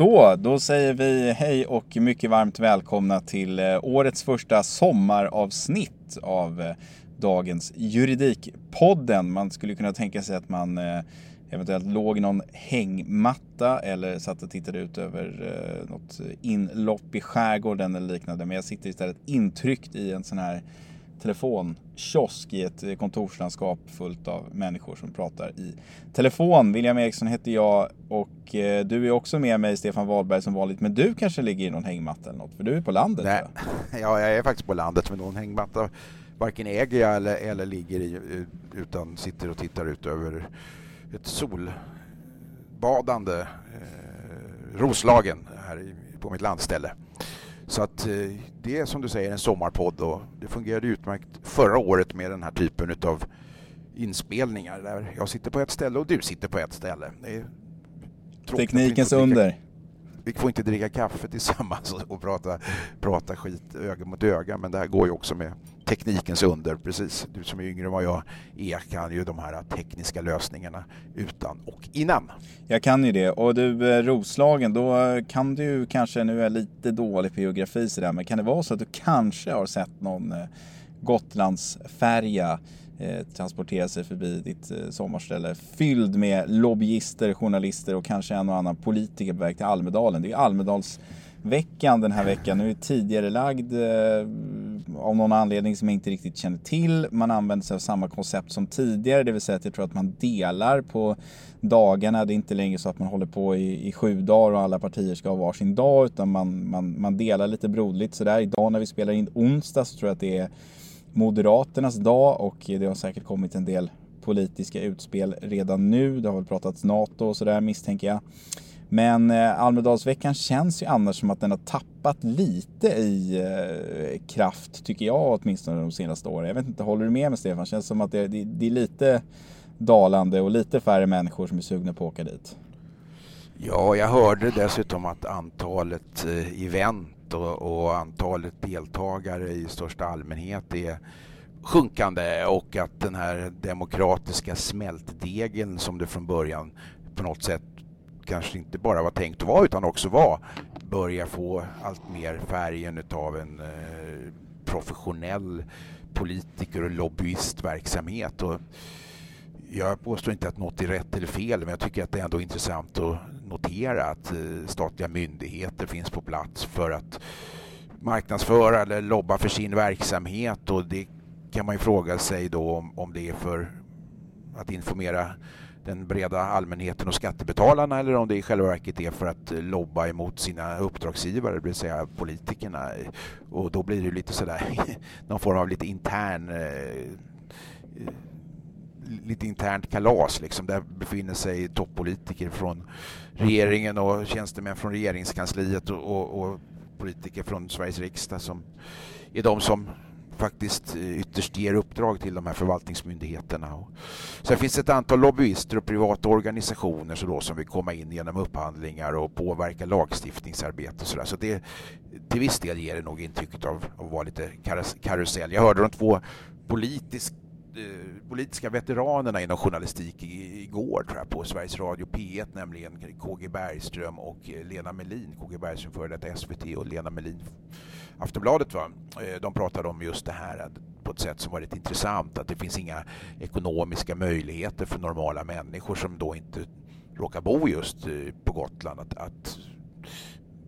Så, då säger vi hej och mycket varmt välkomna till eh, årets första sommaravsnitt av eh, dagens Juridikpodden. Man skulle kunna tänka sig att man eh, eventuellt låg i någon hängmatta eller satt och tittade ut över något inlopp i skärgården eller liknande. Men jag sitter istället intryckt i en sån här telefonkiosk i ett kontorslandskap fullt av människor som pratar i telefon. William Eriksson heter jag och eh, du är också med mig Stefan Wahlberg som vanligt. Men du kanske ligger i någon hängmatta eller något? För du är på landet. Nej. Ja, jag är faktiskt på landet med någon hängmatta varken äger jag eller, eller ligger i utan sitter och tittar ut över ett solbadande eh, Roslagen här på mitt landställe. Så att eh, det är som du säger en sommarpodd och det fungerade utmärkt förra året med den här typen av inspelningar där jag sitter på ett ställe och du sitter på ett ställe. Teknikens under vi får inte dricka kaffe tillsammans och prata, prata skit öga mot öga, men det här går ju också med teknikens under, precis. Du som är yngre än vad jag är kan ju de här tekniska lösningarna utan och innan. Jag kan ju det. Och du, eh, Roslagen, då kan du kanske, nu är jag lite dålig på geografi sådär, men kan det vara så att du kanske har sett någon eh, Gotlandsfärja eh, transportera sig förbi ditt eh, sommarställe fylld med lobbyister, journalister och kanske en och annan politiker på väg till Almedalen. Det är Almedalsveckan den här veckan. Nu är tidigare lagd eh, av någon anledning som jag inte riktigt känner till. Man använder sig av samma koncept som tidigare, det vill säga att jag tror att man delar på dagarna. Det är inte längre så att man håller på i, i sju dagar och alla partier ska ha varsin dag, utan man, man, man delar lite broderligt sådär. Idag när vi spelar in onsdag så tror jag att det är Moderaternas dag och det har säkert kommit en del politiska utspel redan nu. Det har väl pratats NATO och sådär misstänker jag. Men eh, Almedalsveckan känns ju annars som att den har tappat lite i eh, kraft, tycker jag åtminstone de senaste åren. Jag vet inte, håller du med mig Stefan? Känns som att det, det, det är lite dalande och lite färre människor som är sugna på att åka dit. Ja, jag hörde dessutom att antalet eh, event och, och antalet deltagare i största allmänhet är sjunkande och att den här demokratiska smältdegen som det från början på något sätt kanske inte bara var tänkt att vara utan också var börjar få allt mer färgen av en eh, professionell politiker och lobbyistverksamhet. Och jag påstår inte att något är rätt eller fel men jag tycker att det är ändå intressant att notera att eh, statliga myndigheter finns på plats för att marknadsföra eller lobba för sin verksamhet och det kan man ju fråga sig då om, om det är för att informera den breda allmänheten och skattebetalarna eller om det i själva verket är för att eh, lobba emot sina uppdragsgivare, det vill säga politikerna. Och då blir det lite sådär, någon form av lite intern eh, lite internt kalas. Liksom. Där befinner sig toppolitiker från regeringen och tjänstemän från regeringskansliet och, och, och politiker från Sveriges riksdag som är de som faktiskt eh, ytterst ger uppdrag till de här förvaltningsmyndigheterna. sen finns det ett antal lobbyister och privata organisationer så då, som vill komma in genom upphandlingar och påverka lagstiftningsarbete. Och så där. så det, till viss del ger det nog intrycket av att vara lite karusell. Jag hörde de två politiskt politiska veteranerna inom journalistik igår tror jag, på Sveriges Radio P1, nämligen KG Bergström och eh, Lena Melin. KG Bergström före detta SVT och Lena Melin Aftonbladet. Va? Eh, de pratade om just det här på ett sätt som var rätt intressant. Att det finns inga ekonomiska möjligheter för normala människor som då inte råkar bo just eh, på Gotland att, att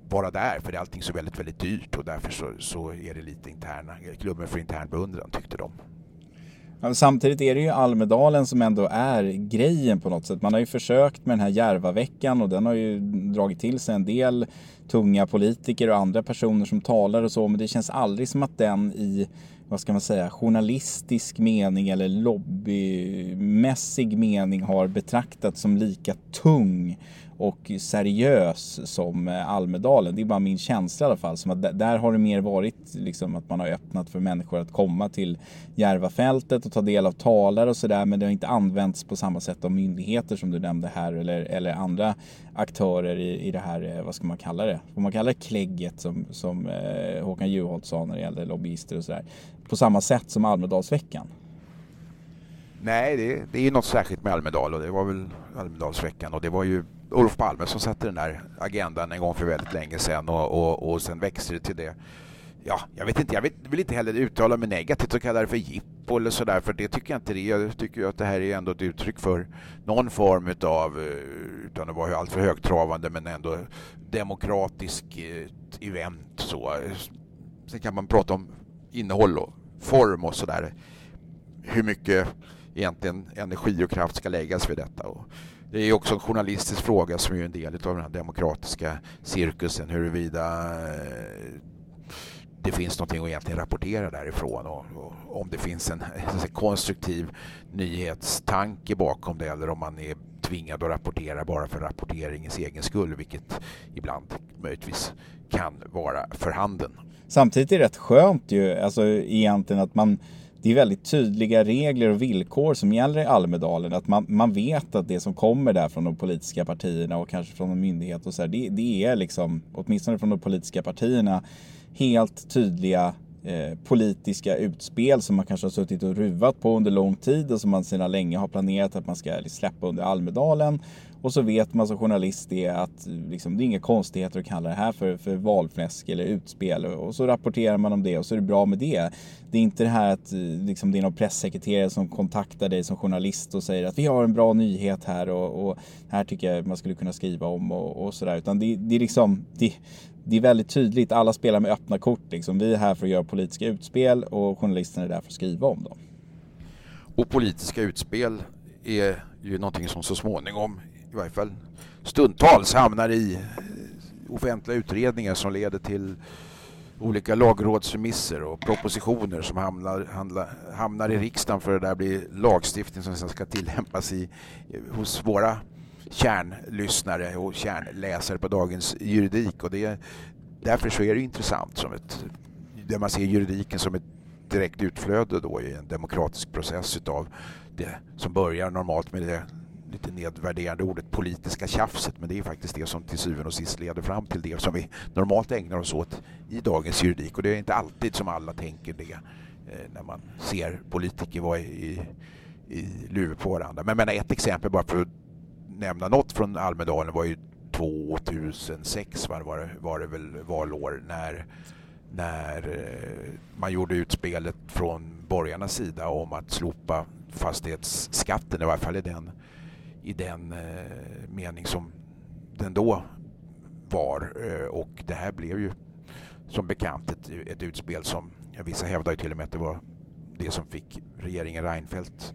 vara där för det är allting så väldigt, väldigt dyrt och därför så, så är det lite interna, klubben för intern beundran tyckte de. Samtidigt är det ju Almedalen som ändå är grejen på något sätt. Man har ju försökt med den här Järvaveckan och den har ju dragit till sig en del tunga politiker och andra personer som talar och så. Men det känns aldrig som att den i, vad ska man säga, journalistisk mening eller lobbymässig mening har betraktats som lika tung och seriös som eh, Almedalen. Det är bara min känsla i alla fall. Som att där har det mer varit liksom att man har öppnat för människor att komma till Järvafältet och ta del av talare och sådär. Men det har inte använts på samma sätt av myndigheter som du nämnde här eller, eller andra aktörer i, i det här, eh, vad ska man kalla det? Får man kalla det klägget som, som eh, Håkan Juholt sa när det gällde lobbyister och sådär. På samma sätt som Almedalsveckan. Nej, det, det är ju något särskilt med Almedal och det var väl Almedalsveckan och det var ju Olof Palme som satte den där agendan en gång för väldigt länge sedan och, och, och sen växte det till det. Ja, jag vet inte, jag vet, vill inte heller uttala mig negativt och kalla det för jippo eller sådär, för det tycker jag inte det Jag tycker att det här är ändå ett uttryck för någon form utav, eh, utan att vara alltför högtravande, men ändå demokratiskt eh, event så. Sen kan man prata om innehåll och form och sådär. Hur mycket egentligen energi och kraft ska läggas vid detta. Och det är också en journalistisk fråga som är en del av den här demokratiska cirkusen huruvida eh, det finns någonting att egentligen rapportera därifrån och, och om det finns en, en konstruktiv nyhetstanke bakom det eller om man är tvingad att rapportera bara för rapporteringens egen skull vilket ibland möjligtvis kan vara för handen. Samtidigt är det rätt skönt ju, alltså egentligen att man det är väldigt tydliga regler och villkor som gäller i Almedalen. Att man, man vet att det som kommer där från de politiska partierna och kanske från en myndighet och så här, det, det är liksom, åtminstone från de politiska partierna, helt tydliga eh, politiska utspel som man kanske har suttit och ruvat på under lång tid och som man sedan länge har planerat att man ska släppa under Almedalen. Och så vet man som journalist det att liksom, det är inga konstigheter att kalla det här för, för valfläsk eller utspel. Och så rapporterar man om det och så är det bra med det. Det är inte det här att liksom, det är någon pressekreterare som kontaktar dig som journalist och säger att vi har en bra nyhet här och, och här tycker jag man skulle kunna skriva om och, och sådär. Utan det, det är liksom, det, det är väldigt tydligt. Alla spelar med öppna kort. Liksom. Vi är här för att göra politiska utspel och journalisterna är där för att skriva om dem. Och politiska utspel är ju någonting som så småningom i varje fall stundtals hamnar i eh, offentliga utredningar som leder till olika lagrådsremisser och propositioner som hamnar, handla, hamnar i riksdagen för att det där blir lagstiftning som sen ska tillämpas i, eh, hos våra kärnlyssnare och kärnläsare på dagens juridik. Och det, därför så är det intressant som ett, där man ser juridiken som ett direkt utflöde då i en demokratisk process utav det som börjar normalt med det lite nedvärderande ordet politiska tjafset men det är faktiskt det som till syvende och sist leder fram till det som vi normalt ägnar oss åt i dagens juridik och det är inte alltid som alla tänker det eh, när man ser politiker vara i, i luven på varandra. Men ett exempel bara för att nämna något från Almedalen var ju 2006 var, var, var det väl valår när när eh, man gjorde utspelet från borgarnas sida om att slopa fastighetsskatten, i varje fall i den i den eh, mening som den då var. Eh, och det här blev ju som bekant ett, ett utspel som vissa hävdar ju till och med att det var det som fick regeringen Reinfeldt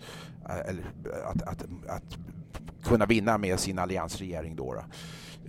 eh, eller, att, att, att kunna vinna med sin alliansregering. Då, då.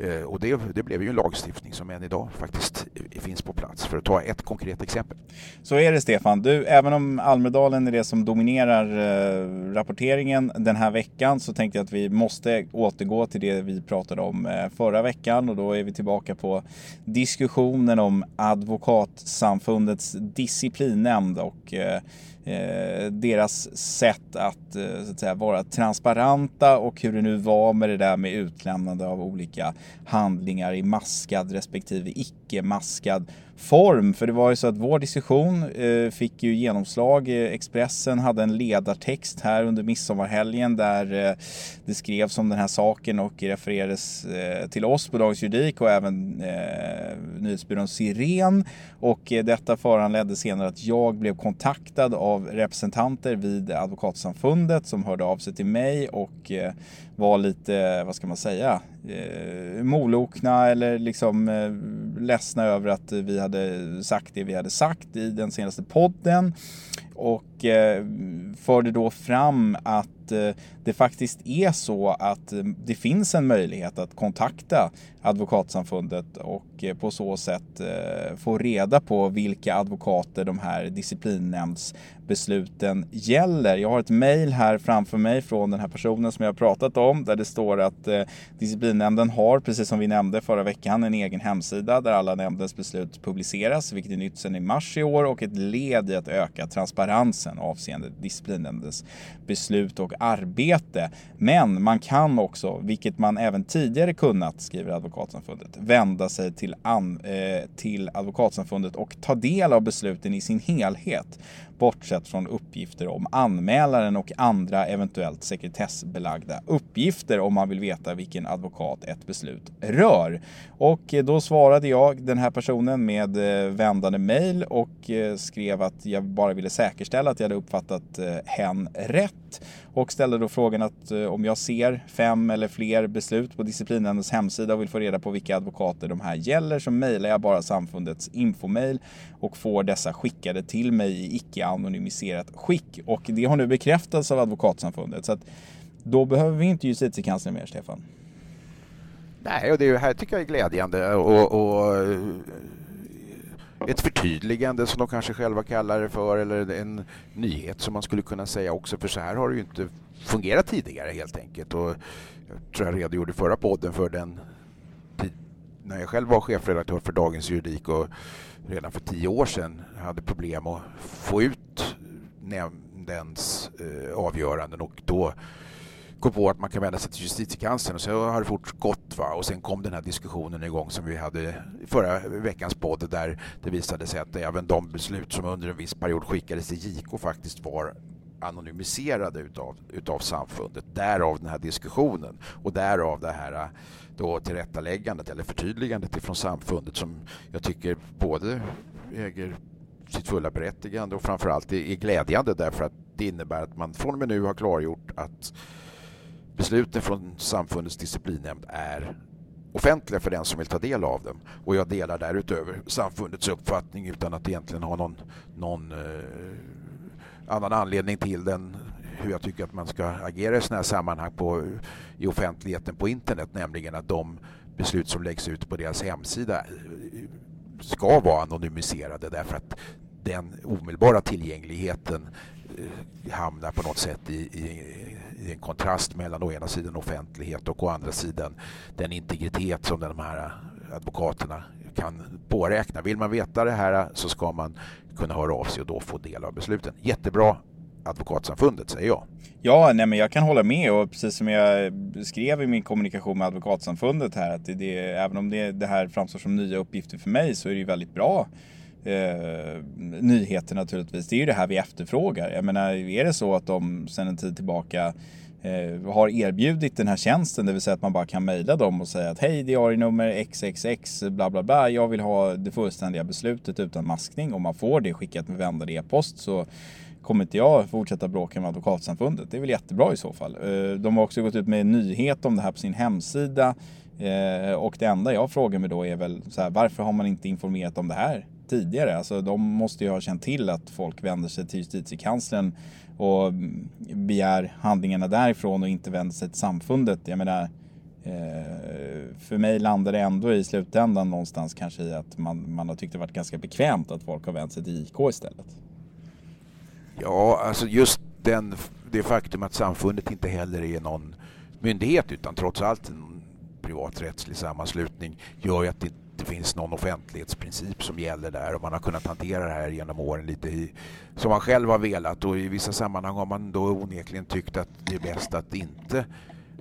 Eh, och det, det, blev ju en lagstiftning som än idag faktiskt Eh, finns på plats, för att ta ett konkret exempel. Så är det Stefan. Du, även om Almedalen är det som dominerar eh, rapporteringen den här veckan så tänkte jag att vi måste återgå till det vi pratade om eh, förra veckan och då är vi tillbaka på diskussionen om Advokatsamfundets disciplinnämnd och Eh, eh deras sätt att, eh, så att säga, vara transparenta och hur det nu var med det där med utlämnande av olika handlingar i maskad respektive icke maskad form. För det var ju så att vår diskussion eh, fick ju genomslag. Expressen hade en ledartext här under midsommarhelgen där eh, det skrevs om den här saken och refererades eh, till oss på Dagens Juridik och även eh, nyhetsbyrån Siren. Och eh, detta föranledde senare att jag blev kontaktad av representanter vid Advokatsamfundet som hörde av sig till mig och eh, var lite, vad ska man säga, eh, molokna eller liksom eh, ledsna över att vi hade sagt det vi hade sagt i den senaste podden. Och eh, förde då fram att Eh, det faktiskt är så att eh, det finns en möjlighet att kontakta Advokatsamfundet och eh, på så sätt få reda på vilka advokater de här disciplinnämndsbesluten gäller. Jag har ett mejl här framför mig från den här personen som jag har pratat om där det står att disciplinnämnden har, precis som vi nämnde förra veckan, en egen hemsida där alla nämndens beslut publiceras, vilket är nytt sedan i mars i år och ett led i att öka transparensen avseende disciplinnämndens beslut och arbete. Men man kan också, vilket man även tidigare kunnat, skriver Advokatsamfundet, vända sig till, an, eh, till Advokatsamfundet och ta del av besluten i sin helhet bortsett från uppgifter om anmälaren och andra eventuellt sekretessbelagda uppgifter om man vill veta vilken advokat ett beslut rör. Och eh, då svarade jag den här personen med eh, vändande mejl och eh, skrev att jag bara ville säkerställa att jag hade uppfattat hen rätt och ställde då frågan att om jag ser fem eller fler beslut på disciplinnämndens hemsida och vill få reda på vilka advokater de här gäller så mejlar jag bara samfundets infomail och får dessa skickade till mig i icke anonymiserat skick. Och det har nu bekräftats av Advokatsamfundet. Så att då behöver vi inte justitiekanslern mer, Stefan. Nej, och det här tycker jag är glädjande. Och, och, eh, ett förtydligande som de kanske själva kallar det för eller en nyhet som man skulle kunna säga också för så här har det ju inte fungerat tidigare helt enkelt. Och jag tror jag redogjorde i förra podden för den när jag själv var chefredaktör för Dagens Juridik och redan för tio år sedan hade problem att få ut nämndens eh, avgöranden och då kom på att man kan vända sig till justitiekanslern och så har det fortgått. Va? Och sen kom den här diskussionen igång som vi hade i förra veckans podd där det visade sig att även de beslut som under en viss period skickades till JK faktiskt var anonymiserade utav, utav samfundet. Därav den här diskussionen och därav det här då tillrättaläggandet eller förtydligandet ifrån samfundet som jag tycker både äger sitt fulla berättigande och framförallt är glädjande därför att det innebär att man från och med nu har klargjort att besluten från samfundets disciplinnämnd är offentliga för den som vill ta del av dem. Och jag delar därutöver samfundets uppfattning utan att egentligen ha någon, någon eh, annan anledning till den hur jag tycker att man ska agera i sådana här sammanhang på, i offentligheten på internet, nämligen att de beslut som läggs ut på deras hemsida ska vara anonymiserade därför att den omedelbara tillgängligheten eh, hamnar på något sätt i, i, i, en kontrast mellan å ena sidan offentlighet och å andra sidan den integritet som de här advokaterna kan påräkna. Vill man veta det här så ska man kunna höra av sig och då få del av besluten. Jättebra Advokatsamfundet, säger jag. Ja, nej, men jag kan hålla med och precis som jag skrev i min kommunikation med Advokatsamfundet här att det, det, även om det, det här framstår som nya uppgifter för mig så är det ju väldigt bra eh, nyheter naturligtvis. Det är ju det här vi efterfrågar. Jag menar, är det så att de sedan en tid tillbaka Eh, har erbjudit den här tjänsten, det vill säga att man bara kan mejla dem och säga att hej diarienummer XXX bla bla bla, jag vill ha det fullständiga beslutet utan maskning Om man får det skickat med vändande e-post så kommer inte jag fortsätta bråka med Advokatsamfundet. Det är väl jättebra i så fall. Eh, de har också gått ut med en nyhet om det här på sin hemsida. Eh, och det enda jag frågar mig då är väl så här, varför har man inte informerat om det här tidigare. Alltså de måste ju ha känt till att folk vänder sig till justitiekanslern och begär handlingarna därifrån och inte vänder sig till samfundet. Jag menar, eh, för mig landar det ändå i slutändan någonstans kanske i att man, man har tyckt det varit ganska bekvämt att folk har vänt sig till IK istället. Ja, alltså just den, det faktum att samfundet inte heller är någon myndighet utan trots allt en privaträttslig sammanslutning gör ju att det inte finns någon offentlighetsprincip som gäller där och man har kunnat hantera det här genom åren lite i, som man själv har velat och i vissa sammanhang har man då onekligen tyckt att det är bäst att inte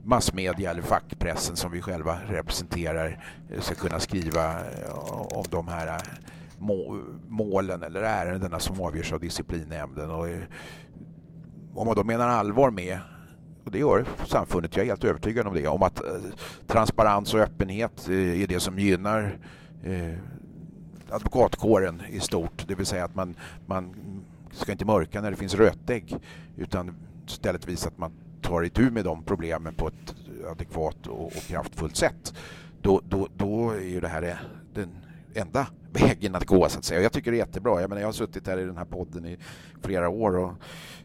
massmedia eller fackpressen som vi själva representerar eh, ska kunna skriva eh, om de här eh, målen eller ärendena som avgörs av disciplinnämnden. Och om man då menar allvar med och det gör samfundet, jag är helt övertygad om det, om att eh, transparens och öppenhet eh, är det som gynnar eh, advokatkåren i stort. Det vill säga att man, man ska inte mörka när det finns rötägg utan istället visa att man tar itu med de problemen på ett adekvat och, och kraftfullt sätt. Då, då, då är ju det här den enda vägen att gå så att säga. Jag tycker det är jättebra. Jag, menar, jag har suttit här i den här podden i flera år och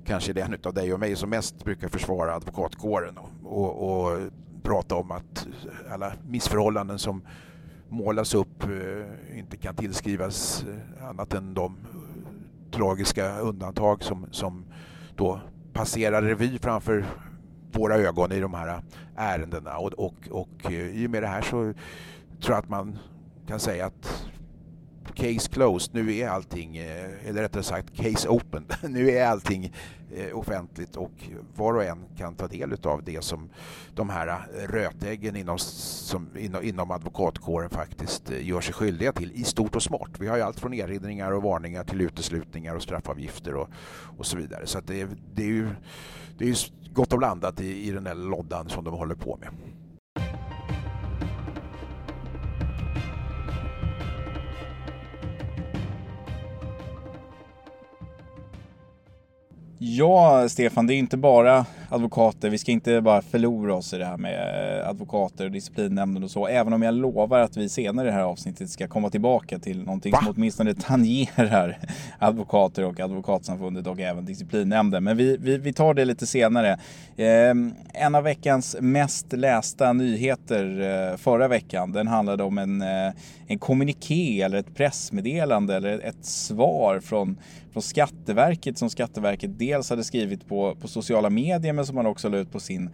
kanske det är en av dig och mig som mest brukar försvara advokatkåren och, och, och prata om att alla missförhållanden som målas upp eh, inte kan tillskrivas eh, annat än de tragiska undantag som, som då passerar revy framför våra ögon i de här ärendena och, och, och eh, i och med det här så tror jag att man kan säga att case closed, nu är allting, eh, eller rättare sagt case open, nu är allting eh, offentligt och var och en kan ta del av det som de här eh, rötäggen inom, som, inom, inom advokatkåren faktiskt gör sig skyldiga till i stort och smart. Vi har ju allt från erinringar och varningar till uteslutningar och straffavgifter och, och så vidare. Så det, det är ju det är gott och blandat i, i den där loddan som de håller på med. Ja, Stefan, det är inte bara advokater. Vi ska inte bara förlora oss i det här med advokater och disciplinnämnden och så. Även om jag lovar att vi senare i det här avsnittet ska komma tillbaka till någonting Va? som åtminstone tangerar advokater och advokatsamfundet och även disciplinnämnden. Men vi, vi, vi tar det lite senare. Eh, en av veckans mest lästa nyheter eh, förra veckan, den handlade om en, eh, en kommuniké eller ett pressmeddelande eller ett svar från från Skatteverket som Skatteverket dels hade skrivit på, på sociala medier men som man också la ut på sin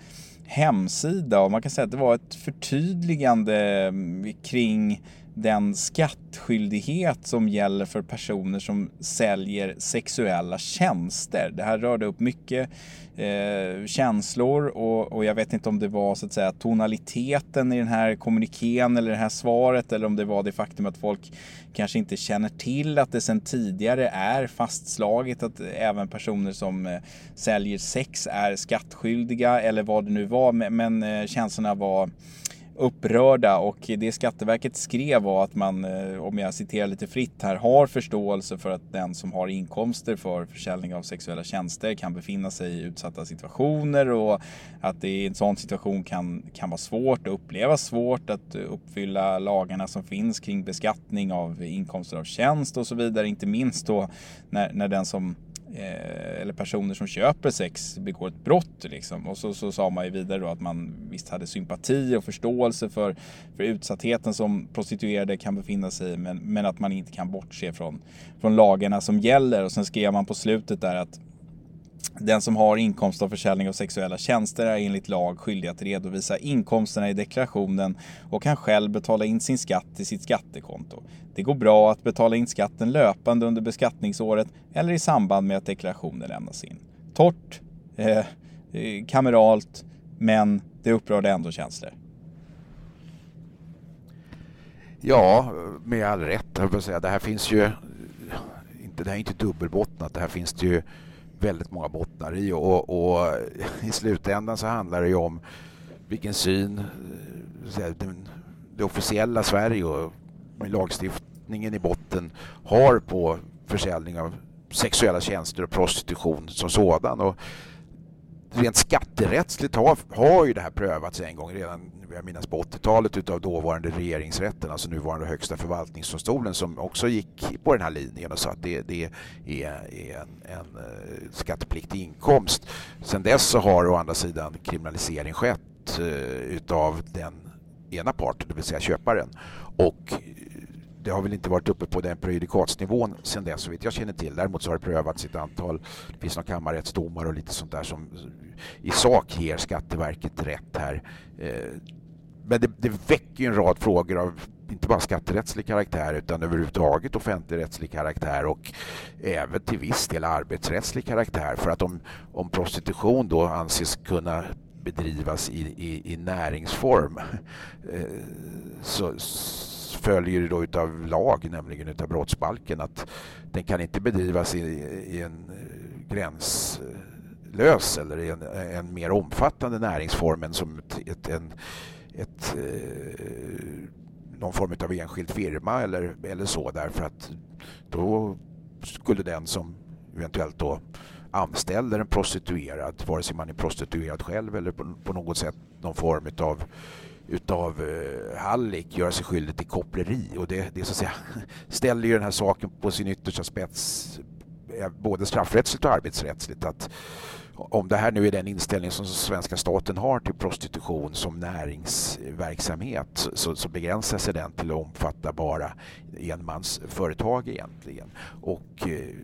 hemsida. Och man kan säga att det var ett förtydligande mm, kring den skattskyldighet som gäller för personer som säljer sexuella tjänster. Det här rörde upp mycket eh, känslor och, och, jag vet inte om det var så att säga tonaliteten i den här kommuniken eller det här svaret eller om det var det faktum att folk kanske inte känner till att det sedan tidigare är fastslaget att även personer som eh, säljer sex är skattskyldiga eller vad det nu var men, men eh, känslorna var upprörda och det Skatteverket skrev var att man, eh, om jag citerar lite fritt här, har förståelse för att den som har inkomster för försäljning av sexuella tjänster kan befinna sig i utsatta situationer och att det i en sån situation kan, kan vara svårt och upplevas svårt att eh, uppfylla lagarna som finns kring beskattning av inkomster av tjänst och så vidare. Inte minst då när, när den som Eh, eller personer som köper sex begår ett brott. Liksom. Och så, så sa man ju vidare då att man visst hade sympati och förståelse för, för utsattheten som prostituerade kan befinna sig i men, men att man inte kan bortse från, från lagarna som gäller. Och sen skrev man på slutet där att den som har inkomst av försäljning av sexuella tjänster är enligt lag skyldig att redovisa inkomsterna i deklarationen och kan själv betala in sin skatt till sitt skattekonto. Det går bra att betala in skatten löpande under beskattningsåret eller i samband med att deklarationen lämnas in. Torrt, eh, eh kameralt, men det upprörde ändå känslor. Ja, med all rätt. Jag säga. Det här finns ju inte, det här är inte dubbelbottnat. Det här finns det ju väldigt många bottnar i och, och, i slutändan så handlar det ju om vilken syn eh, den, det officiella Sverige och med lagstiftningen i botten har på försäljning av sexuella tjänster och prostitution som sådan. Och rent skatterättsligt har, har ju det här prövats en gång redan jag minns på 80-talet utav dåvarande regeringsrätten, alltså nuvarande högsta förvaltningsdomstolen som också gick på den här linjen och sa att det, det är, är en, en eh, skattepliktig inkomst. Sen dess så har å andra sidan kriminalisering skett eh, utav den ena parten, det vill säga köparen. Och det har väl inte varit uppe på den prejudikatsnivån sen dess så vitt jag känner till. Däremot så har det prövats ett antal, det finns några kammarrättsdomar och lite sånt där som i sak ger Skatteverket rätt här. Eh, men det, det väcker ju en rad frågor av inte bara skatterättslig karaktär utan överhuvudtaget offentligrättslig karaktär och även till viss del arbetsrättslig karaktär. För att om, om prostitution då anses kunna bedrivas i, i, i näringsform eh, så, följer då utav lag, nämligen utav brottsbalken, att den kan inte bedrivas i, i en eh, gränslös eller i en, en mer omfattande näringsform än som ett, ett, en, ett, eh, någon form av enskild firma eller, eller så. Därför att då skulle den som eventuellt då anställer en prostituerad, vare sig man är prostituerad själv eller på, på något sätt någon form av utav eh, Hallik göra sig skyldig till koppleri och det, det så att säga, ställer ju den här saken på sin yttersta spets eh, både straffrättsligt och arbetsrättsligt att om det här nu är den inställning som svenska staten har till prostitution som näringsverksamhet så, så begränsar sig den till att omfatta bara enmansföretag egentligen. Och eh,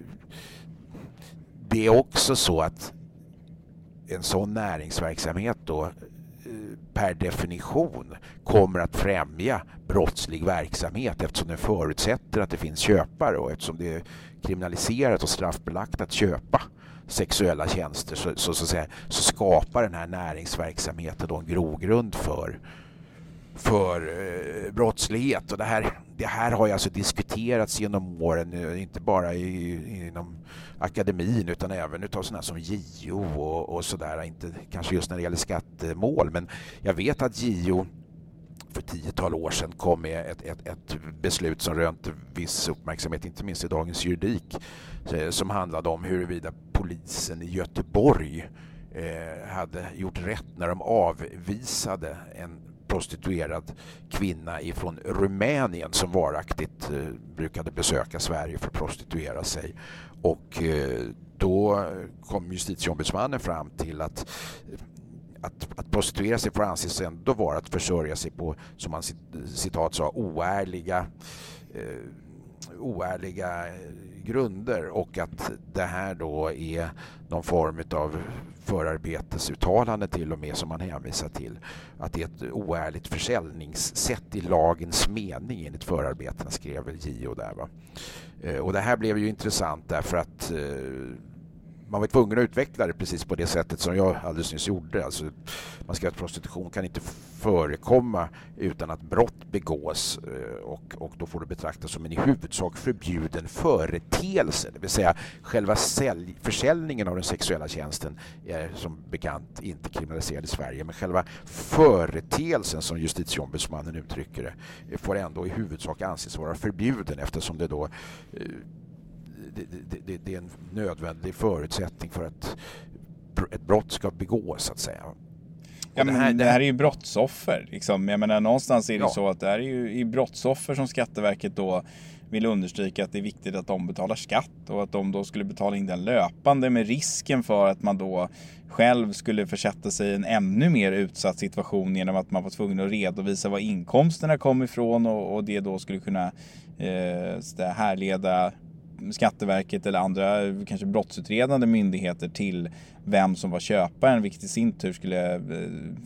det är också så att en sån näringsverksamhet då per definition kommer att främja brottslig verksamhet eftersom den förutsätter att det finns köpare och eftersom det är kriminaliserat och straffbelagt att köpa sexuella tjänster så, så, så, säga, så skapar den här näringsverksamheten då en grogrund för, för eh, brottslighet. Och det, här, det här har ju alltså diskuterats genom åren, eh, inte bara i, inom akademin utan även utav sådana som JO och, och sådär. Inte kanske just när det gäller skattemål men jag vet att JO för tiotal år sedan kom med ett, ett, ett beslut som rönt viss uppmärksamhet, inte minst i Dagens Juridik, eh, som handlade om huruvida polisen i Göteborg eh, hade gjort rätt när de avvisade en prostituerad kvinna ifrån Rumänien som varaktigt eh, brukade besöka Sverige för att prostituera sig. Och eh, då kom justitieombudsmannen fram till att att, att prostituera sig får anses ändå vara att försörja sig på, som han citat sa, oärliga, eh, oärliga eh, grunder och att det här då är någon form av förarbetesuttalande till och med som man hänvisar till. Att det är ett oärligt försäljningssätt i lagens mening enligt förarbetena skrev JO där. Va? Eh, och det här blev ju intressant därför att eh, man var tvungen att utveckla det precis på det sättet som jag alldeles nyss gjorde. Alltså, man skrev att prostitution kan inte förekomma utan att brott begås eh, och, och då får det betraktas som en i huvudsak förbjuden företeelse. Det vill säga själva sälj, försäljningen av den sexuella tjänsten är som bekant inte kriminaliserad i Sverige men själva företeelsen som justitieombudsmannen uttrycker det får ändå i huvudsak anses vara förbjuden eftersom det då eh, det, det, det, är en nödvändig förutsättning för att ett brott ska begås så att säga. Ja, men det, här, det här är ju brottsoffer. Liksom. Jag menar, någonstans är det ja. så att det är ju i brottsoffer som Skatteverket då vill understryka att det är viktigt att de betalar skatt och att de då skulle betala in den löpande med risken för att man då själv skulle försätta sig i en ännu mer utsatt situation genom att man var tvungen att redovisa var inkomsterna kom ifrån och, och det då skulle kunna eh, härleda Skatteverket eller andra kanske brottsutredande myndigheter till vem som var köparen vilket i sin tur skulle eh,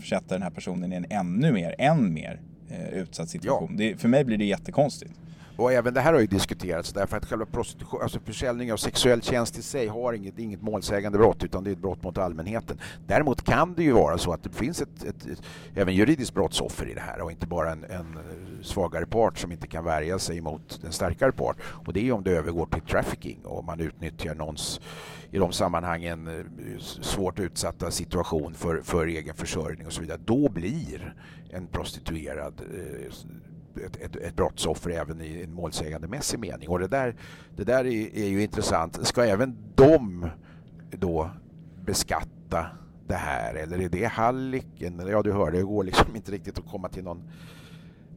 försätta den här personen i en ännu mer, än mer eh, utsatt situation. Ja. Det, för mig blir det jättekonstigt. Och även det här har ju diskuterats därför att själva prostitution, alltså försäljning av sexuell tjänst i sig har inget, inget målsägande brott utan det är ett brott mot allmänheten. Däremot kan det ju vara så att det finns ett, ett, ett även juridiskt brottsoffer i det här och inte bara en, en, eh, svagare part som inte kan värja sig mot en starkare part. Och det är om det övergår till trafficking och man utnyttjar någons i de sammanhangen eh, svårt utsatta situation för, för egen försörjning och så vidare. Då blir en prostituerad eh, ett, ett, ett brottsoffer även i en målsägandemässig mening. Och det där, det där är, är ju intressant. Ska även de då beskatta det här eller är det hallicken? Ja, du hörde, det går liksom inte riktigt att komma till någon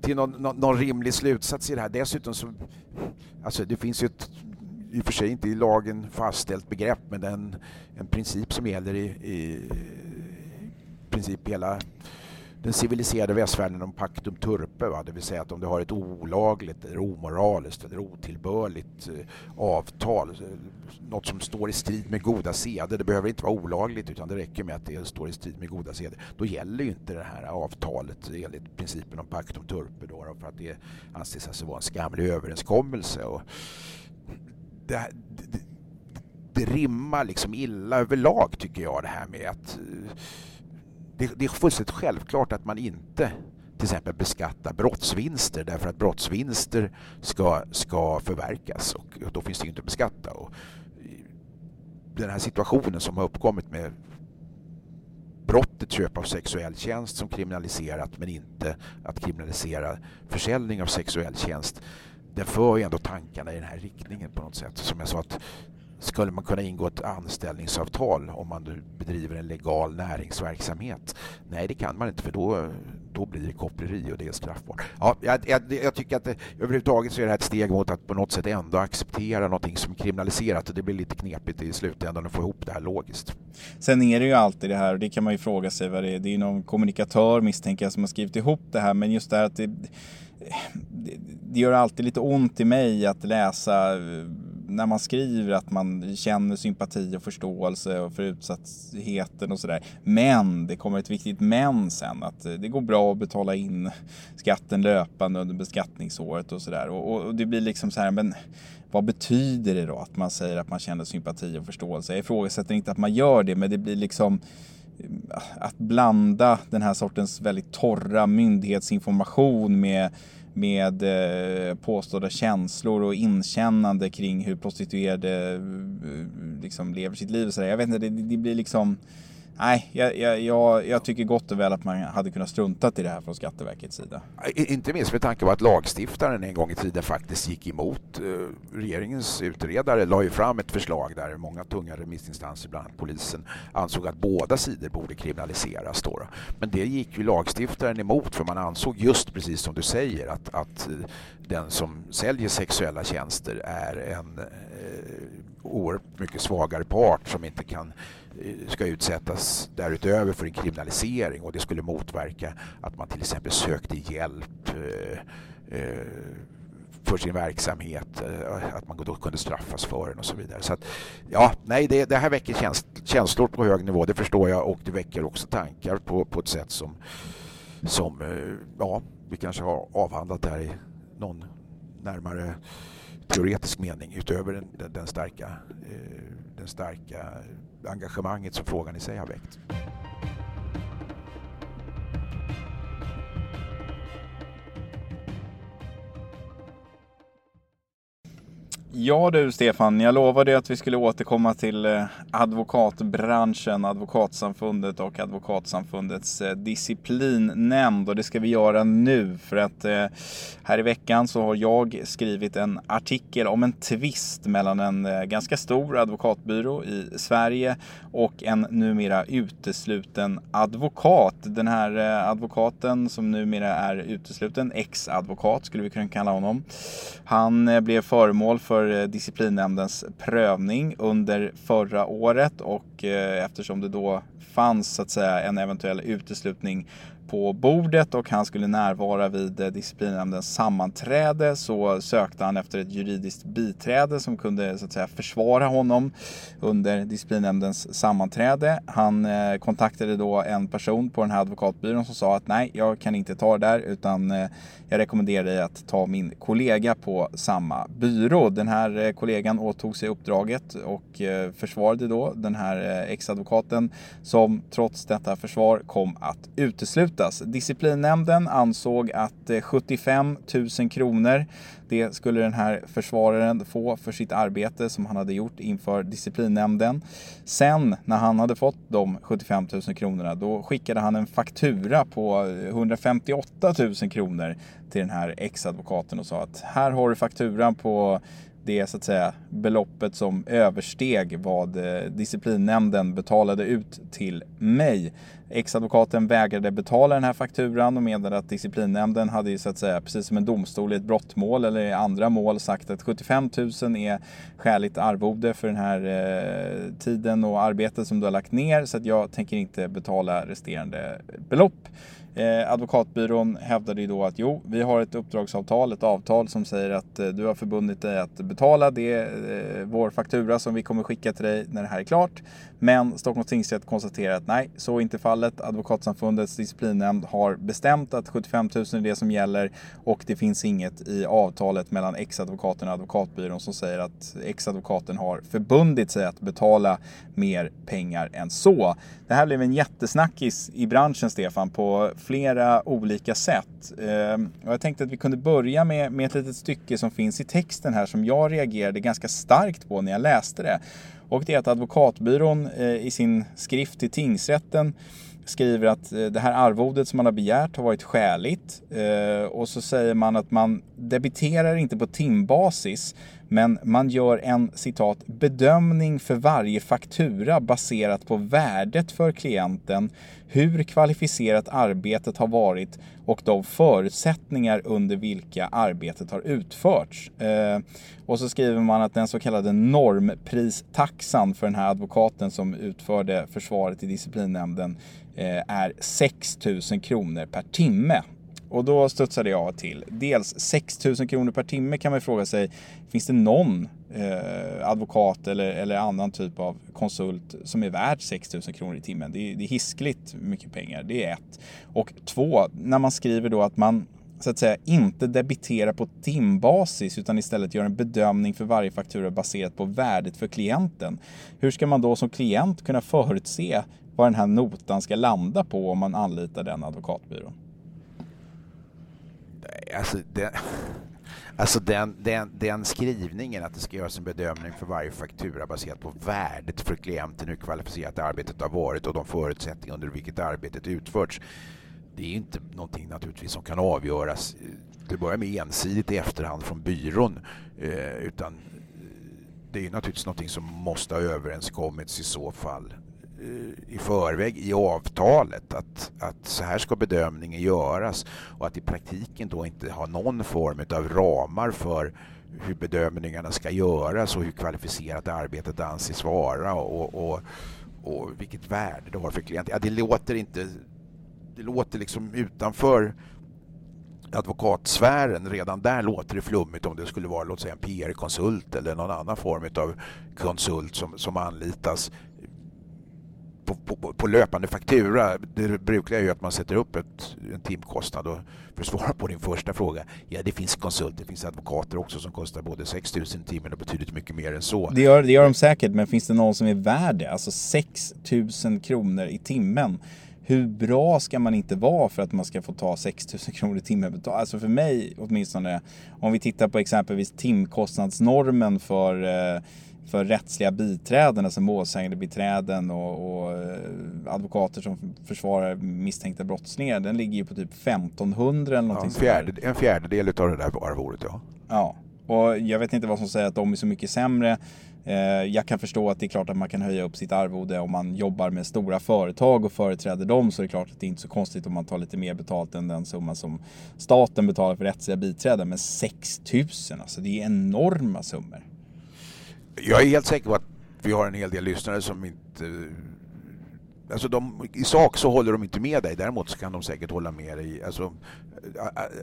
till någon, någon, någon, rimlig slutsats i det här. Dessutom så, alltså det finns ju ett, i och för sig inte i lagen fastställt begrepp, men en, en princip som gäller i, i princip hela den civiliserade västvärlden om pactum turpe, va? det vill säga att om du har ett olagligt, eller omoraliskt eller otillbörligt eh, avtal, eh, något som står i strid med goda seder, det behöver inte vara olagligt utan det räcker med att det står i strid med goda seder, då gäller ju inte det här avtalet enligt principen om pactum turpe då, för att det anses alltså vara en skamlig överenskommelse. Och det, det, det rimmar liksom illa överlag tycker jag det här med att eh, det, det är fullständigt självklart att man inte till exempel beskatta brottsvinster därför att brottsvinster ska, ska förverkas och då finns det inte att beskatta. Och den här situationen som har uppkommit med brottet köp av sexuell tjänst som kriminaliserat men inte att kriminalisera försäljning av sexuell tjänst den för ju ändå tankarna i den här riktningen på något sätt. Som jag sa att skulle man kunna ingå ett anställningsavtal om man bedriver en legal näringsverksamhet? Nej, det kan man inte för då, då blir det koppleri och det är straffbart. Ja, jag, jag, jag tycker att det, överhuvudtaget så är det här ett steg mot att på något sätt ändå acceptera någonting som är kriminaliserat och det blir lite knepigt i slutändan att få ihop det här logiskt. Sen är det ju alltid det här och det kan man ju fråga sig vad det är. Det är någon kommunikatör misstänker jag som har skrivit ihop det här men just det här att det, eh, det, det gör alltid lite ont i mig att läsa eh, när man skriver att man känner sympati och förståelse för utsattheten och sådär. Men det kommer ett viktigt men sen att eh, det går bra att betala in skatten löpande under beskattningsåret och sådär. Och, och, det blir liksom så här, men vad betyder det då att man säger att man känner sympati och förståelse? Jag ifrågasätter inte att man gör det, men det blir liksom eh, att blanda den här sortens väldigt torra myndighetsinformation med med eh, påstådda känslor och inkännande kring hur prostituerade eh, liksom lever sitt liv. Och så där. Jag vet inte, det, det blir liksom Nej, jag, jag, jag, tycker gott och väl att man hade kunnat strunta i det här från Skatteverkets sida. Inte minst med tanke på att lagstiftaren en gång i tiden faktiskt gick emot. Eh, regeringens utredare la ju fram ett förslag där många tunga remissinstanser, bland annat polisen, ansåg att båda sidor borde kriminaliseras. Då. Men det gick ju lagstiftaren emot för man ansåg just precis som du säger att, att eh, den som säljer sexuella tjänster är en eh, oerhört mycket svagare part som inte kan ska utsättas därutöver för en kriminalisering och det skulle motverka att man till exempel sökte hjälp eh, eh, för sin verksamhet, eh, att man då kunde straffas för den och så vidare. Så att, ja, nej, det, det här väcker käns känslor på hög nivå, det förstår jag och det väcker också tankar på, på ett sätt som, som ja, vi kanske har avhandlat här i någon närmare teoretisk mening utöver den, den starka, eh, den starka engagemanget som frågan i sig har väckt. Ja du Stefan, jag lovade att vi skulle återkomma till eh, advokatbranschen, Advokatsamfundet och Advokatsamfundets eh, disciplinnämnd och det ska vi göra nu för att eh, här i veckan så har jag skrivit en artikel om en tvist mellan en ganska stor advokatbyrå i Sverige och en numera utesluten advokat. Den här advokaten som numera är utesluten, ex-advokat skulle vi kunna kalla honom. Han blev föremål för för eh, disciplinnämndens prövning under förra året och eh, eftersom det då fanns så att säga en eventuell uteslutning på bordet och han skulle närvara vid eh, disciplinnämndens sammanträde så sökte han efter ett juridiskt biträde som kunde så att säga försvara honom under disciplinnämndens sammanträde. Han eh, kontaktade då en person på den här advokatbyrån som sa att nej, jag kan inte ta det där utan eh, jag rekommenderar dig att ta min kollega på samma byrå. Den här eh, kollegan åtog sig uppdraget och eh, försvarade då den här ex-advokaten som trots detta försvar kom att utesluta avslutas. Disciplinnämnden ansåg att eh, 75 000 kronor det skulle den här försvararen få för sitt arbete som han hade gjort inför disciplinnämnden. Sen när han hade fått de 75 000 kronorna då skickade han en faktura på eh, 158 000 kronor till den här ex-advokaten och sa att här har du fakturan på det så att säga beloppet som översteg vad eh, disciplinnämnden betalade ut till mig. Ex-advokaten vägrade betala den här fakturan och menade att disciplinnämnden hade ju så att säga, precis som en domstol i ett brottmål eller i andra mål, sagt att 75 000 är skäligt arvode för den här eh, tiden och arbetet som du har lagt ner så att jag tänker inte betala resterande belopp. Eh, advokatbyrån hävdade ju då att jo, vi har ett uppdragsavtal, ett avtal som säger att eh, du har förbundit dig att betala det, eh, vår faktura som vi kommer skicka till dig när det här är klart. Men Stockholms tingsrätt konstaterar att nej, så är inte fallet. Advokatsamfundets disciplinnämnd har bestämt att 75 000 är det som gäller och det finns inget i avtalet mellan ex-advokaten och advokatbyrån som säger att ex-advokaten har förbundit sig att betala mer pengar än så. Det här blev en jättesnackis i branschen, Stefan, på flera olika sätt. Eh, och jag tänkte att vi kunde börja med, med ett litet stycke som finns i texten här som jag reagerade ganska starkt på när jag läste det. Och det är att advokatbyrån eh, i sin skrift till tingsrätten skriver att eh, det här arvodet som man har begärt har varit skäligt. Och så säger man att man debiterar inte på timbasis men man gör en citat bedömning för varje faktura baserat på värdet för klienten, hur kvalificerat arbetet har varit och de förutsättningar under vilka arbetet har utförts. Eh, och så skriver man att den så kallade normpristaxan för den här advokaten som utförde försvaret i disciplinnämnden eh, är 6 000 kronor per timme. Och då studsade jag till. Dels 6 000 kronor per timme kan man fråga sig, finns det någon eh, advokat eller, eller annan typ av konsult som är värd 6 000 kronor i timmen? Det är, det är hiskligt mycket pengar, det är ett. Och två, när man skriver då att man så att säga inte debiterar på timbasis utan istället gör en bedömning för varje faktura baserat på värdet för klienten. Hur ska man då som klient kunna förutse vad den här notan ska landa på om man anlitar den advokatbyrån? Alltså, den, alltså den, den, den skrivningen att det ska göras en bedömning för varje faktura baserat på värdet för klienten, hur kvalificerat arbetet har varit och de förutsättningar under vilket arbetet utförts. Det är inte någonting naturligtvis som kan avgöras eh, det börjar med ensidigt i efterhand från byrån eh, utan eh, det är naturligtvis någonting som måste ha överenskommits i så fall Eh, i förväg i avtalet att, att så här ska bedömningen göras och att i praktiken då inte ha någon form av ramar för hur bedömningarna ska göras och hur kvalificerat arbetet anses vara och, och, och vilket värde det har för klienten. Ja, det låter inte... Det låter liksom utanför advokatsfären, redan där låter det flummigt om det skulle vara låt säga en PR-konsult eller någon annan form av konsult som, som anlitas på, på, på, löpande faktura. Det brukliga är ju att man sätter upp ett, en timkostnad. Och för att svara på din första fråga, ja det finns konsulter, det finns advokater också som kostar både 6 000 i timmen och betydligt mycket mer än så. Det gör, det gör de säkert, men finns det någon som är värd det? Alltså 6 000 kronor i timmen. Hur bra ska man inte vara för att man ska få ta 6 000 kronor i timmen betalt? Alltså för mig åtminstone, om vi tittar på exempelvis timkostnadsnormen för eh, för rättsliga biträden, alltså målsägandebiträden och, och eh, advokater som försvarar misstänkta brottslingar, den ligger ju på typ 1500 eller någonting ja, en, fjärde, en fjärdedel av det där arvodet ja. Ja, och jag vet inte vad som säger att de är så mycket sämre. Eh, jag kan förstå att det är klart att man kan höja upp sitt arvode om man jobbar med stora företag och företräder dem så är det klart att det är inte så konstigt om man tar lite mer betalt än den summa som staten betalar för rättsliga biträden. Men 6000, alltså det är enorma summor jag är helt säker på att vi har en hel del lyssnare som inte... Alltså de, I sak så håller de inte med dig, däremot så kan de säkert hålla med dig. Alltså,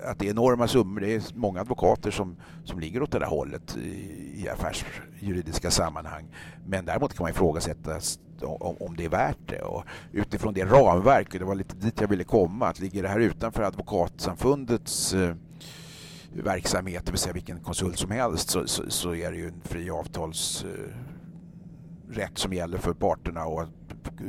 att det är enorma summor, det är många advokater som, som ligger åt det där hållet i, i affärsjuridiska sammanhang. Men däremot kan man ifrågasätta om, om det är värt det. Och utifrån det ramverk, det var lite dit jag ville komma, att ligger det här utanför advokatsamfundets eh, verksamhet, det vill säga vilken konsult som helst, så, så, så är det ju en fri avtalsrätt eh, som gäller för parterna och att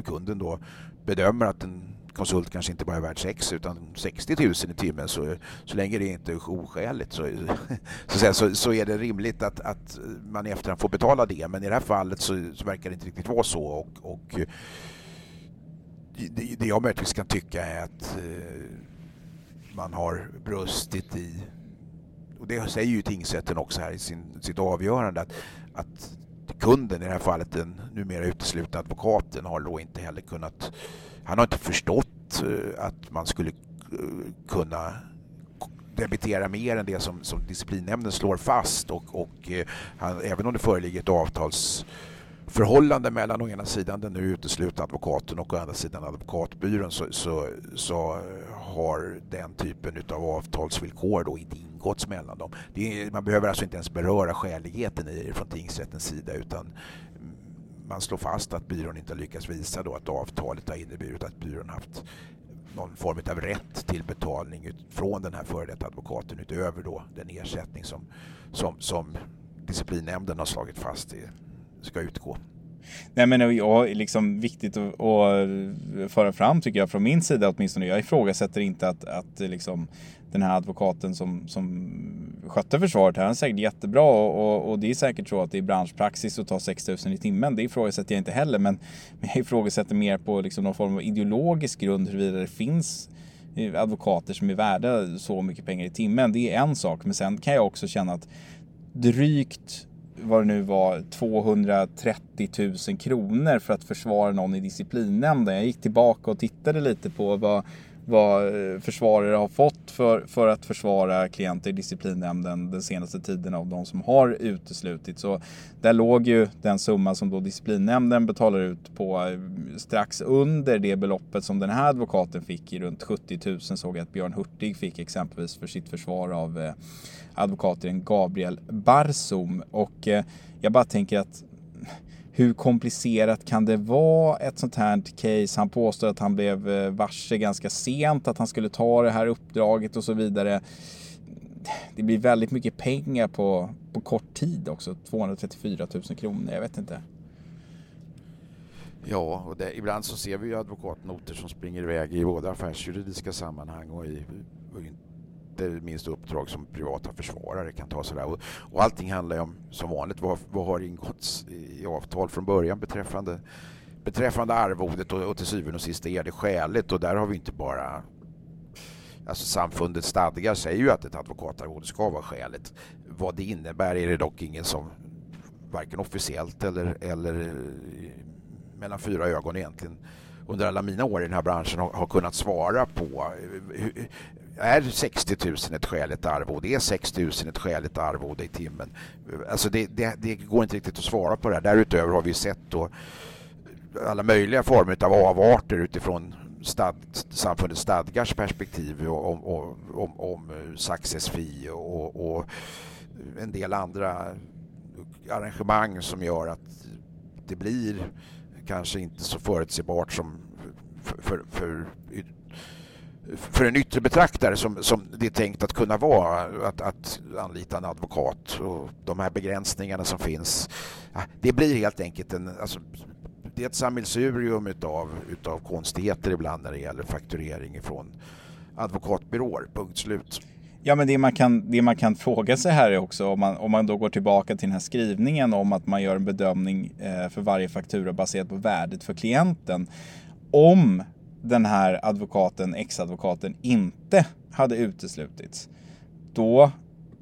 kunden då bedömer att en konsult kanske inte bara är värd 6 utan 60 000 i timmen så, så länge det inte är oskäligt så, så, så, så är det rimligt att, att man i efterhand får betala det. Men i det här fallet så, så verkar det inte riktigt vara så. Och, och det, det jag möjligtvis kan tycka är att eh, man har brustit i och det säger ju tingsrätten också här i sin, sitt avgörande, att, att kunden, i det här fallet den numera uteslutna advokaten, har då inte heller kunnat... Han har inte förstått eh, att man skulle eh, kunna debitera mer än det som, som disciplinnämnden slår fast och, och eh, han, även om det föreligger ett avtalsförhållande mellan å ena sidan den nu uteslutna advokaten och å andra sidan advokatbyrån så, så, så har den typen av avtalsvillkor då inte ingåtts mellan dem. Är, man behöver alltså inte ens beröra skäligheten i det från tingsrättens sida utan man slår fast att byrån inte har lyckats visa då att avtalet har inneburit att byrån haft någon form av rätt till betalning från den här före detta advokaten utöver då den ersättning som, som, som disciplinnämnden har slagit fast ska utgå. Nej men ja, liksom viktigt att, att föra fram tycker jag från min sida åtminstone. Jag ifrågasätter inte att, att liksom den här advokaten som, som skötte försvaret här, han är säkert jättebra och, och, det är säkert så att det är branschpraxis att ta 6 000 i timmen. Det ifrågasätter jag inte heller, men, men jag ifrågasätter mer på liksom någon form av ideologisk grund huruvida det finns eh, advokater som är värda så mycket pengar i timmen. Det är en sak, men sen kan jag också känna att drygt vad det nu var, 230 000 kronor för att försvara någon i disciplinnämnden. Jag gick tillbaka och tittade lite på vad vad eh, försvarare har fått för, för att försvara klienter i disciplinnämnden den senaste tiden av de som har uteslutits. Så där låg ju den summa som då disciplinnämnden betalar ut på eh, strax under det beloppet som den här advokaten fick i runt 70 000 såg jag att Björn Hurtig fick exempelvis för sitt försvar av eh, advokaten Gabriel Barsum. Och jag bara tänker att hur komplicerat kan det vara ett sånt här case? Han påstår att han blev eh, varse ganska sent att han skulle ta det här uppdraget och så vidare. Det blir väldigt mycket pengar på, på kort tid också. 234 000 kronor, jag vet inte. Ja, och det, ibland så ser vi ju advokatnoter som springer iväg i både affärsjuridiska sammanhang och i, och inte minst uppdrag som privata försvarare kan ta Sådär. Och, och allting handlar ju om, som vanligt, vad, vad har ingåtts i avtal från början beträffande, beträffande arvodet och, och till syvende och sist är det skäligt och där har vi inte bara Alltså samfundets stadgar säger ju att ett advokatarvode ska vara skäligt. Vad det innebär är det dock ingen som varken officiellt eller, eller mellan fyra ögon egentligen under alla mina år i den här branschen har, har kunnat svara på. Är 60 000 ett skäligt arvode? Är 6 000 ett skäligt arvode i timmen? Alltså det, det, det, går inte riktigt att svara på det här. Därutöver har vi sett då alla möjliga former av avarter utifrån stad, samfundets stadgars perspektiv om, om, om, om success fee och, och en del andra arrangemang som gör att det blir kanske inte så förutsägbart som för, för, för för en yttre betraktare som, som det är tänkt att kunna vara att, att anlita en advokat och de här begränsningarna som finns. Det blir helt enkelt en, alltså, det är ett sammelsurium utav, utav konstigheter ibland när det gäller fakturering från advokatbyråer, punkt slut. Ja, men det man, kan, det man kan fråga sig här är också om man, om man då går tillbaka till den här skrivningen om att man gör en bedömning eh, för varje faktura baserat på värdet för klienten. Om den här advokaten, ex-advokaten, inte hade uteslutits, då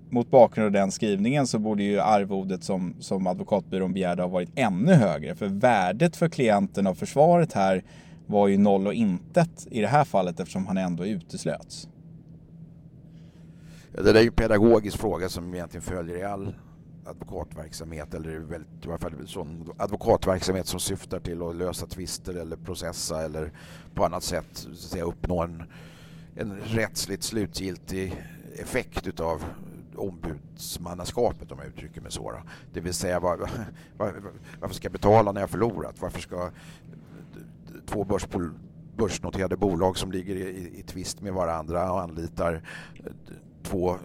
mot bakgrund av den skrivningen så borde ju arvodet som, som advokatbyrån begärde ha varit ännu högre. För värdet för klienten av försvaret här var ju noll och intet i det här fallet eftersom han ändå uteslöts. Det där är ju en pedagogisk fråga som egentligen följer i all advokatverksamhet eller väldigt, i alla fall sån advokatverksamhet som syftar till att lösa tvister eller processa eller på annat sätt så att säga, uppnå en, en rättsligt slutgiltig effekt utav ombudsmannaskapet om jag uttrycker mig så. Det vill säga var, var, varför ska jag betala när jag förlorat? Varför ska två börspol, börsnoterade bolag som ligger i, i tvist med varandra och anlitar två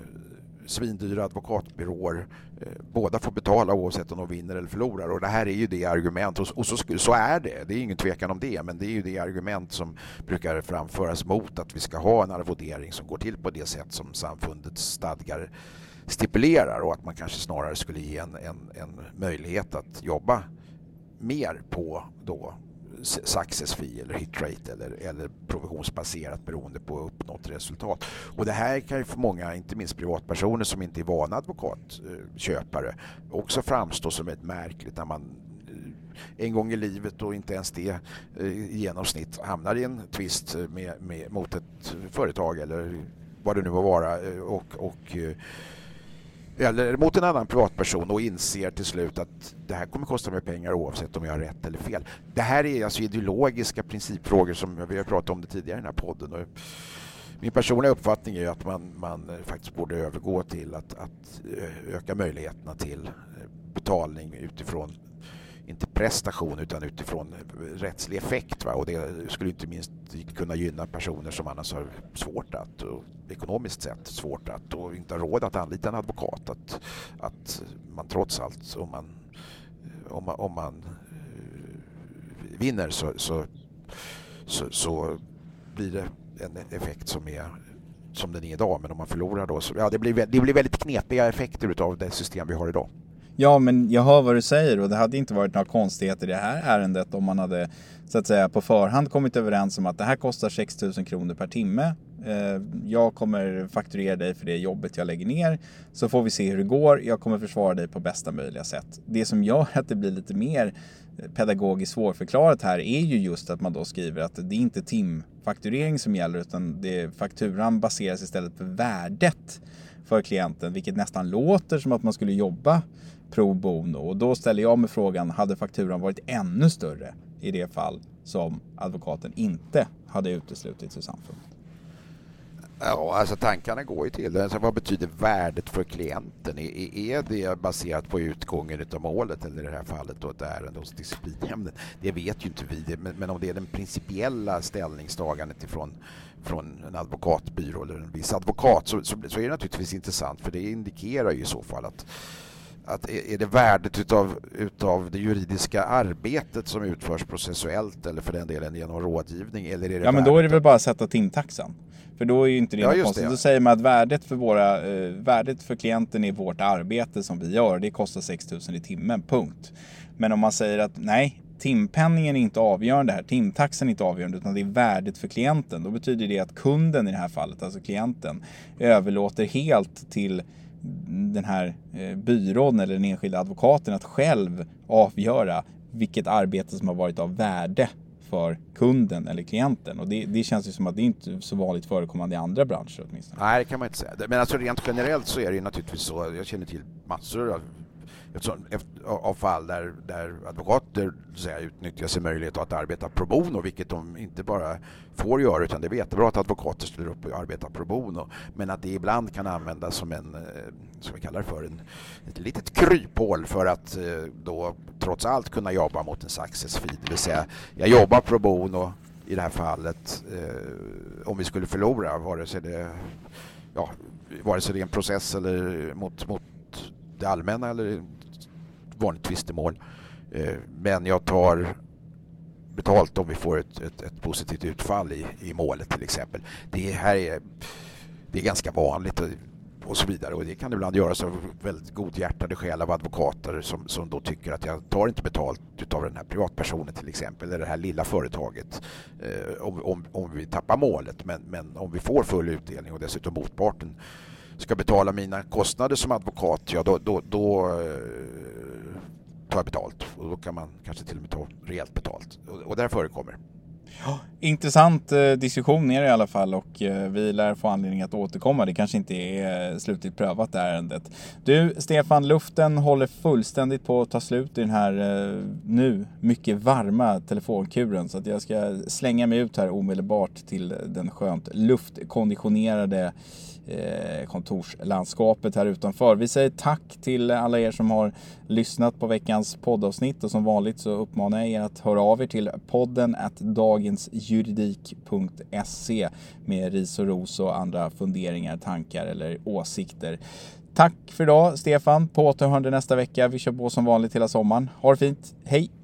svindyra advokatbyråer. Eh, båda får betala oavsett om de vinner eller förlorar och det här är ju det argument och så, så, är det, det är ingen tvekan om det, men det är ju det argument som brukar framföras mot att vi ska ha en arvodering som går till på det sätt som samfundets stadgar stipulerar och att man kanske snarare skulle ge en, en, en möjlighet att jobba mer på då success fee eller hit rate eller, eller provisionsbaserat beroende på uppnått resultat. Och det här kan ju för många, inte minst privatpersoner som inte är vana advokatköpare, eh, också framstå som ett märkligt när man eh, en gång i livet och inte ens det eh, i genomsnitt hamnar i en tvist med, med, mot ett företag eller vad det nu må vara och, och eller mot en annan privatperson och inser till slut att det här kommer kosta mig pengar oavsett om jag har rätt eller fel. Det här är alltså ideologiska principfrågor som vi har pratat om det tidigare i den här podden. Och min personliga uppfattning är att man, man faktiskt borde övergå till att, att eh, öka möjligheterna till eh, betalning utifrån inte prestation utan utifrån rättslig effekt. Va? Och det skulle inte minst kunna gynna personer som annars har svårt att, och ekonomiskt sett svårt att och inte har råd att anlita en advokat. Att, att man trots allt, om man, om man, om man eh, vinner så, så, så, så blir det en effekt som är som den är idag. Men om man förlorar då så ja, det blir, det blir väldigt knepiga effekter av det system vi har idag. Ja, men jag hör vad du säger och det hade inte varit några konstigheter i det här ärendet om man hade så att säga på förhand kommit överens om att det här kostar 6 000 kronor per timme. Eh, jag kommer fakturera dig för det jobbet jag lägger ner så får vi se hur det går. Jag kommer försvara dig på bästa möjliga sätt. Det som gör att det blir lite mer eh, pedagogiskt svårförklarat här är ju just att man då skriver att det är inte timfakturering som gäller utan det, fakturan baseras istället på värdet för klienten, vilket nästan låter som att man skulle jobba pro bono. Och då ställer jag mig frågan, hade fakturan varit ännu större i det fall som advokaten inte hade uteslutits ur samfundet? Ja, alltså tankarna går ju till det. Alltså, vad betyder värdet för klienten? Är, är det baserat på utgången av målet eller i det här fallet då ett ärende hos disciplinnämnden? Det vet ju inte vi, men, men om det är den principiella ställningstagandet ifrån från en advokatbyrå eller en viss advokat så, så, så är det naturligtvis intressant för det indikerar ju i så fall att att är det värdet utav, utav det juridiska arbetet som utförs processuellt eller för den delen genom rådgivning? Eller är det ja, men då är det väl bara att sätta timtaxan. För då är ju inte det ja, konstigt. Det, ja. Då säger man att värdet för, våra, eh, värdet för klienten är vårt arbete som vi gör. Det kostar 6 000 i timmen, punkt. Men om man säger att nej, timpenningen är inte avgörande här, timtaxan är inte avgörande, utan det är värdet för klienten. Då betyder det att kunden i det här fallet, alltså klienten, överlåter helt till den här eh, byrån eller den enskilda advokaten att själv avgöra vilket arbete som har varit av värde för kunden eller klienten. Och det, det, känns ju som att det inte är så vanligt förekommande i andra branscher åtminstone. Nej, det kan man inte säga. Men alltså rent generellt så är det ju naturligtvis så. Jag känner till massor av av fall där, där advokater säga, utnyttjar sin möjlighet att arbeta pro bono, vilket de inte bara får göra, utan det är jättebra att advokater ställer upp och arbetar pro bono, men att det ibland kan användas som en, eh, som vi kallar för, en, ett litet kryphål för att eh, då trots allt kunna jobba mot en success fee, det vill säga jag jobbar pro bono i det här fallet eh, om vi skulle förlora, vare sig det, ja, vare sig det är en process eller mot, mot det allmänna eller vanligt tvistemål. Eh, men jag tar betalt om vi får ett, ett, ett, positivt utfall i, i målet till exempel. Det här är, det är ganska vanligt och, och så vidare och det kan ibland göras av väldigt godhjärtade skäl av advokater som, som då tycker att jag tar inte betalt av den här privatpersonen till exempel eller det här lilla företaget eh, om, om, om vi tappar målet men, men om vi får full utdelning och dessutom motparten ska betala mina kostnader som advokat, ja då, då, då eh, tar jag betalt. Och då kan man kanske till och med ta rejält betalt. Och, och det förekommer. Ja, intressant eh, diskussion är det i alla fall och eh, vi lär få anledning att återkomma. Det kanske inte är eh, slutligt prövat det här ärendet. Du Stefan, luften håller fullständigt på att ta slut i den här eh, nu mycket varma telefonkuren så att jag ska slänga mig ut här omedelbart till den skönt luftkonditionerade Eh, Eh, kontorslandskapet här utanför. Vi säger tack till alla er som har lyssnat på veckans poddavsnitt och som vanligt så uppmanar jag er att höra av er till podden at dagensjuridik.se med ris och ros och andra funderingar, tankar eller åsikter. Tack för idag Stefan, på återhörande nästa vecka. Vi kör på som vanligt hela sommaren. Ha det fint, hej!